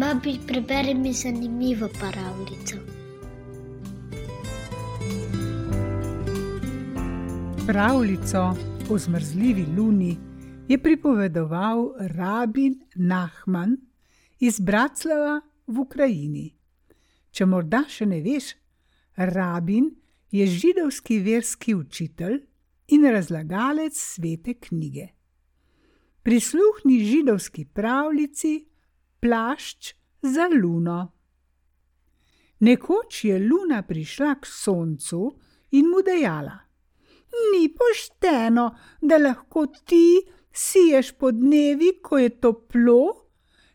Babi, preberi mi zanimivo pravljico. Pravljico o zmrzljivi luni je pripovedoval rabin Nahman iz Bratislava v Ukrajini. Če morda še ne veš, rabin je židovski verski učitelj in razlagalec svete knjige. Prisluhni židovski pravljici Plašč za luno. Nekoč je luna prišla k soncu in mu dejala: Ni pošteno, da lahko ti siješ po dnevi, ko je toplo,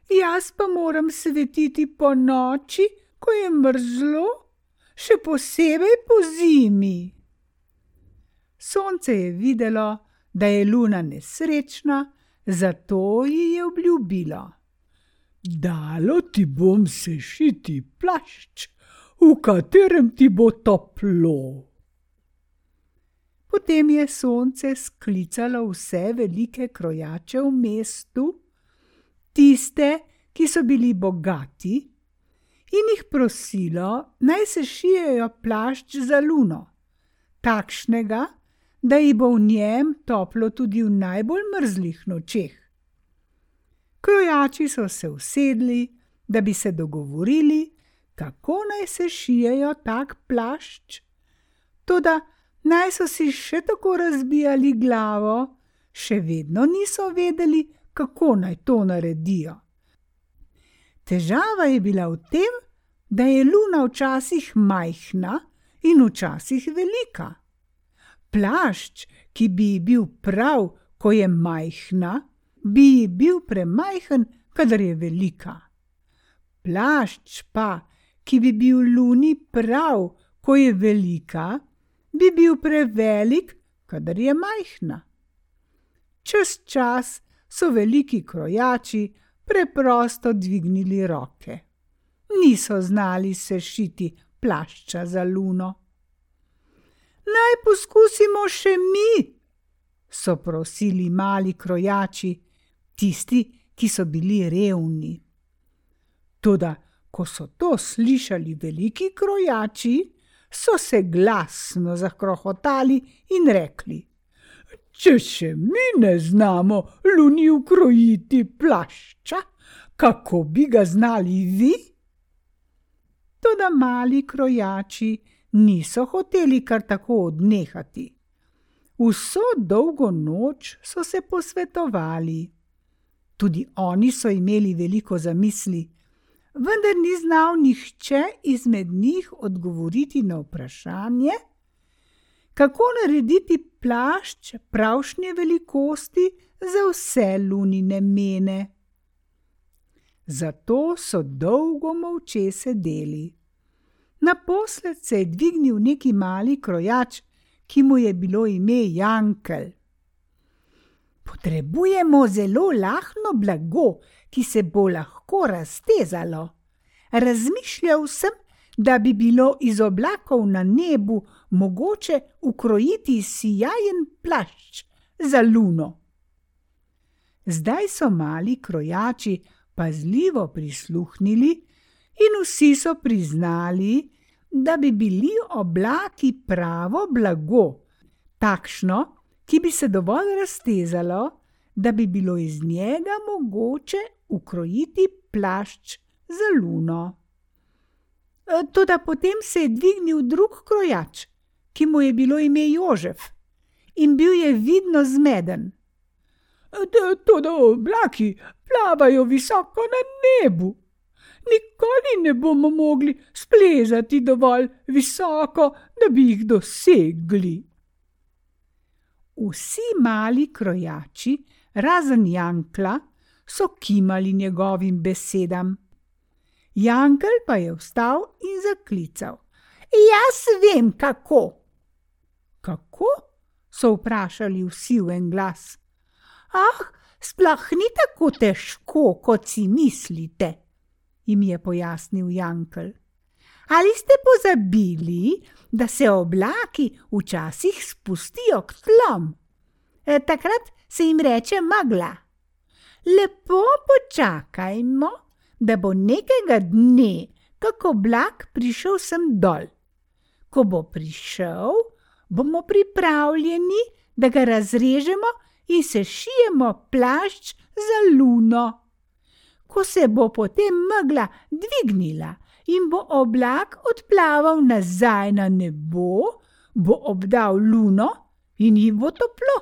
jaz pa moram svetiti po noči, ko je mrzlo, še posebej po zimi. Sonce je videlo, da je luna nesrečna, zato ji je obljubilo: Dalo ti bom sešiti plašč, v katerem ti bo toplo. Potem je sonce sklicalo vse velike krojače v mestu, tiste, ki so bili bogati, in jih prosilo, naj se šijejo plašč za luno, takšnega, da ji bo v njem toplo tudi v najbolj mrzlih nočeh. Krojači so se usedli, da bi se dogovorili, kako naj se šijejo tak plašč. Toda naj so si še tako razbijali glavo, še vedno niso vedeli, kako naj to naredijo. Težava je bila v tem, da je luna včasih majhna in včasih velika. Plašč, ki bi bil prav, ko je majhna, bi ji bil premajhen, kadar je velika. Plašč pa, ki bi bil luni prav, ko je velika, bi bil prevelik, kadar je majhna. Čez čas so veliki krojači preprosto dvignili roke. Niso znali sešiti plašča za luno. Naj poskusimo še mi, so prosili mali krojači, tisti, ki so bili revni. Toda, ko so to slišali veliki krojači, so se glasno zakrohotali in rekli: Če še mi ne znamo luni ukrojiti plašča, kako bi ga znali vi? Toda mali krojači niso hoteli kar tako odnehati. Vso dolgo noč so se posvetovali. Tudi oni so imeli veliko zamisli, vendar ni znal nihče izmed njih odgovoriti na vprašanje, kako narediti plašč pravšnje velikosti za vse lunine mene. Zato so dolgo molče sedeli. Naposled se je dvignil neki mali krojač, ki mu je bilo ime Jankel. Potrebujemo zelo lahno blago, ki se bo lahko raztezalo. Razmišljal sem, da bi bilo iz oblakov na nebu mogoče ukrojiti sijajen plašč za luno. Zdaj so mali krojači pazljivo prisluhnili in vsi so priznali, da bi bili oblaki pravo blago, takšno, ki bi se dovolj raztezalo, da bi bilo iz njega mogoče ukrojiti plašč za luno. E, toda potem se je dvignil drug krojač, ki mu je bilo ime Jožef, in bil je vidno zmeden. E, toda oblaki plavajo visoko na nebu. Nikoli ne bomo mogli splezati dovolj visoko, da bi jih dosegli. Vsi mali krojači, razen Jankla, so kimali njegovim besedam. Jankel pa je vstal in zaklical: Jaz vem, kako. Kako? so vprašali vsi v en glas. Ah, sploh ni tako težko, kot si mislite, jim je pojasnil Jankel. Ali ste pozabili, da se oblaki včasih spustijo k tlom? E, takrat se jim reče magla. Lepo počakajmo, da bo nekega dne kako oblak prišel sem dol. Ko bo prišel, bomo pripravljeni, da ga razrežemo in se šijemo plašč za luno. Ko se bo potem megla dvignila in bo oblak odplaval nazaj na nebo, bo obdal luno in jim bo toplo.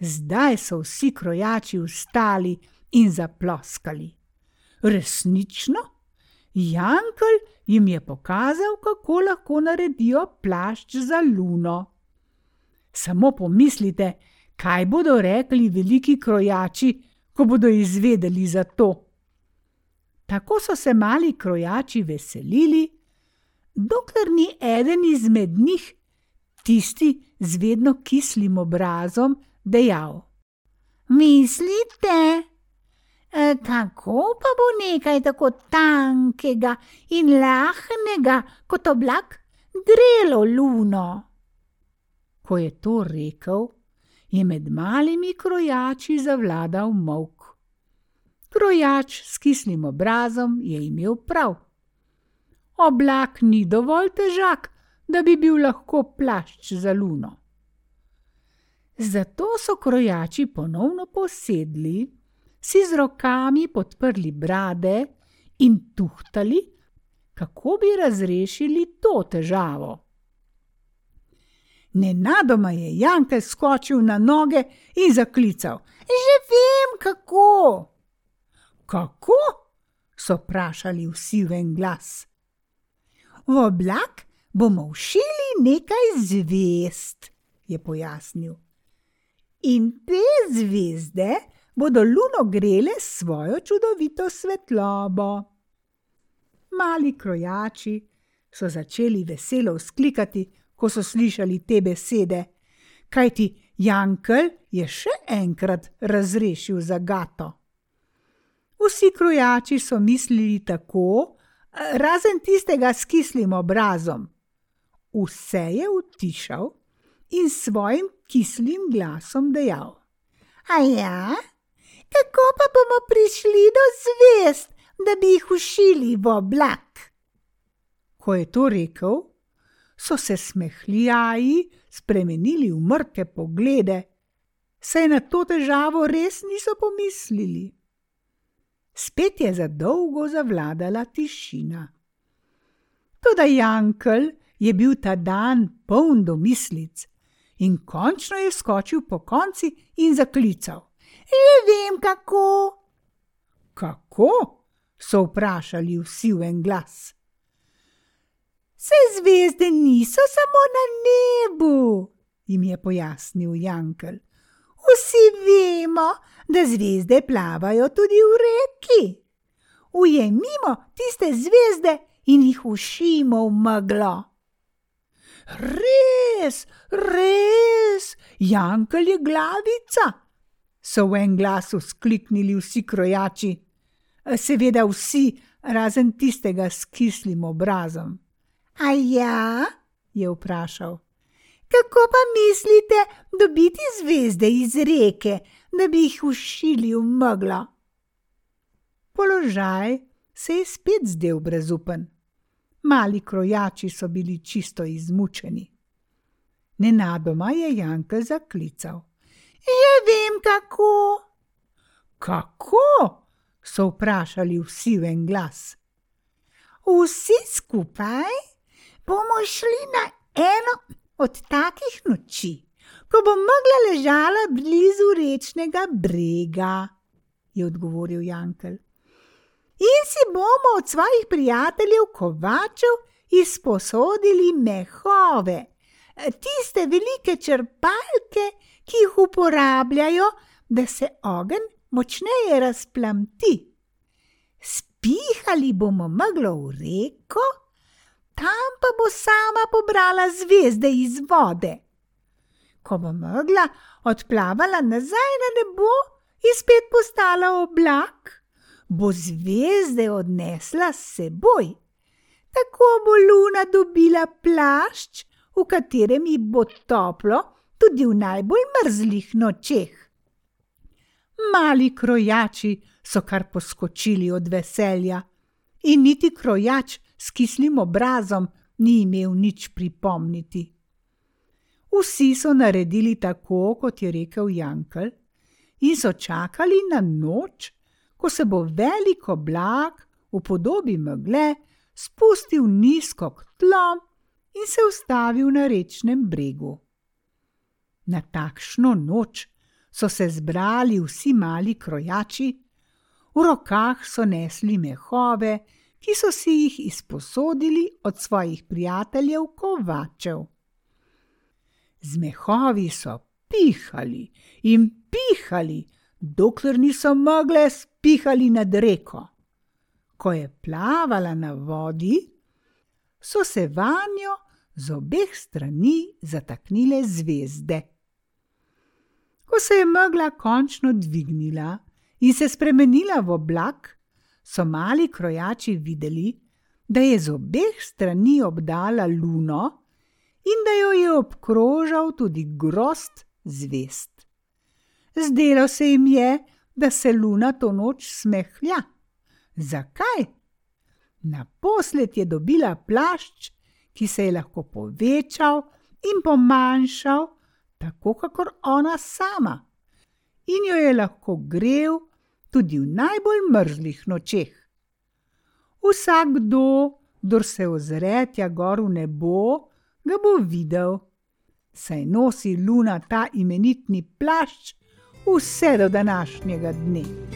Zdaj so vsi krojači vstali in zaploskali. Resnično, Jankel jim je pokazal, kako lahko naredijo plašč za luno. Samo pomislite, kaj bodo rekli veliki krojači, ko bodo izvedeli za to. Tako so se mali krojači veselili, dokler ni eden izmed njih, tisti z vedno kislim obrazom, dejal: Mislite, e, kako pa bo nekaj tako tankega in lahnega kot oblak grelo luno? Ko je to rekel, je med malimi krojači zavladal mok. Krojač s kislim obrazom je imel prav. Oblak ni dovolj težak, da bi bil lahko plašč za luno. Zato so krojači ponovno posedli, si z rokami podprli brade in tuhtali, kako bi razrešili to težavo. Nenadoma je Janke skočil na noge in zaklical: Že vem, kako! Kako? so vprašali vsi v en glas. V oblak bomo všili nekaj zvest, je pojasnil. In te zvezde bodo luno grele s svojo čudovito svetlobo. Mali krojači so začeli veselo vzklikati, ko so slišali te besede, kajti Jankel je še enkrat razrešil zagato. Vsi krojači so mislili tako, razen tistega s kislim obrazom. Vse je utišal in svojim kislim glasom dejal: A ja, kako pa bomo prišli do zvest, da bi jih ušili v oblak? Ko je to rekel, so se smehljaji spremenili v mrke poglede, saj na to težavo res niso pomislili. Spet je za dolgo zavladala tišina. Tudi Jankel je bil ta dan poln domislic in končno je skočil po konci in zaklical: Že vem kako. Kako? so vprašali vsi v en glas. Se zvezde niso samo na nebu, jim je pojasnil Jankel. Vsi vemo, da zvezde plavajo tudi v reki. Ujemimo tiste zvezde in jih ušimo v meglo. Res, res, Jankel je glavica, so v en glas skliknili vsi krojači, seveda vsi, razen tistega s kislim obrazom. A ja, je vprašal. Kako pa mislite dobiti zvezde iz reke, da bi jih ušili v meglo? Položaj se je spet zdel brezupen. Mali krojači so bili čisto izmučeni. Nenadoma je Janka zaklical: Že vem kako. Kako? so vprašali vsi v en glas. Vsi skupaj? bomo šli na eno od takih noči, ko bo mogla ležala blizu rečnega brega, je odgovoril Jankel. In si bomo od svojih prijateljev kovačev izposodili mehove, tiste velike črpalke, ki jih uporabljajo, da se ogenj močneje razplamti. Spihali bomo meglo v reko, tam pa bo sama pobrala zvezde iz vode. Ko bo mogla odplavala nazaj na nebo in spet postala oblak, bo zvezde odnesla s seboj. Tako bo luna dobila plašč, v katerem ji bo toplo tudi v najbolj mrzlih nočeh. Mali krojači so kar poskočili od veselja, in niti krojač s kislim obrazom ni imel nič pripomniti. Vsi so naredili tako, kot je rekel Jankel, in so čakali na noč, ko se bo velik oblak v podobi megle spustil nizko k tlom in se ustavil na rečnem bregu. Na takšno noč so se zbrali vsi mali krojači, v rokah so nesli mehove, ki so si jih izposodili od svojih prijateljev kovačev. Z mehovi so pihali in pihali, dokler niso mogle spihali nad reko. Ko je plavala na vodi, so se vanjo z obeh strani zataknile zvezde. Ko se je megla končno dvignila in se spremenila v oblak, so mali krojači videli, da je z obeh strani obdala luno in da jo je obkrožal tudi grost zvest. Zdelo se jim je, da se luna to noč smehlja. Zakaj? Naposled je dobila plašč, ki se je lahko povečal in pomanjšal, tako kakor ona sama, in jo je lahko grel tudi v najbolj mrzlih nočeh. Vsakdo, kdo se ozre tja gor v nebo, ga bo videl, saj nosi luna ta imenitni plašč vse do današnjega dne.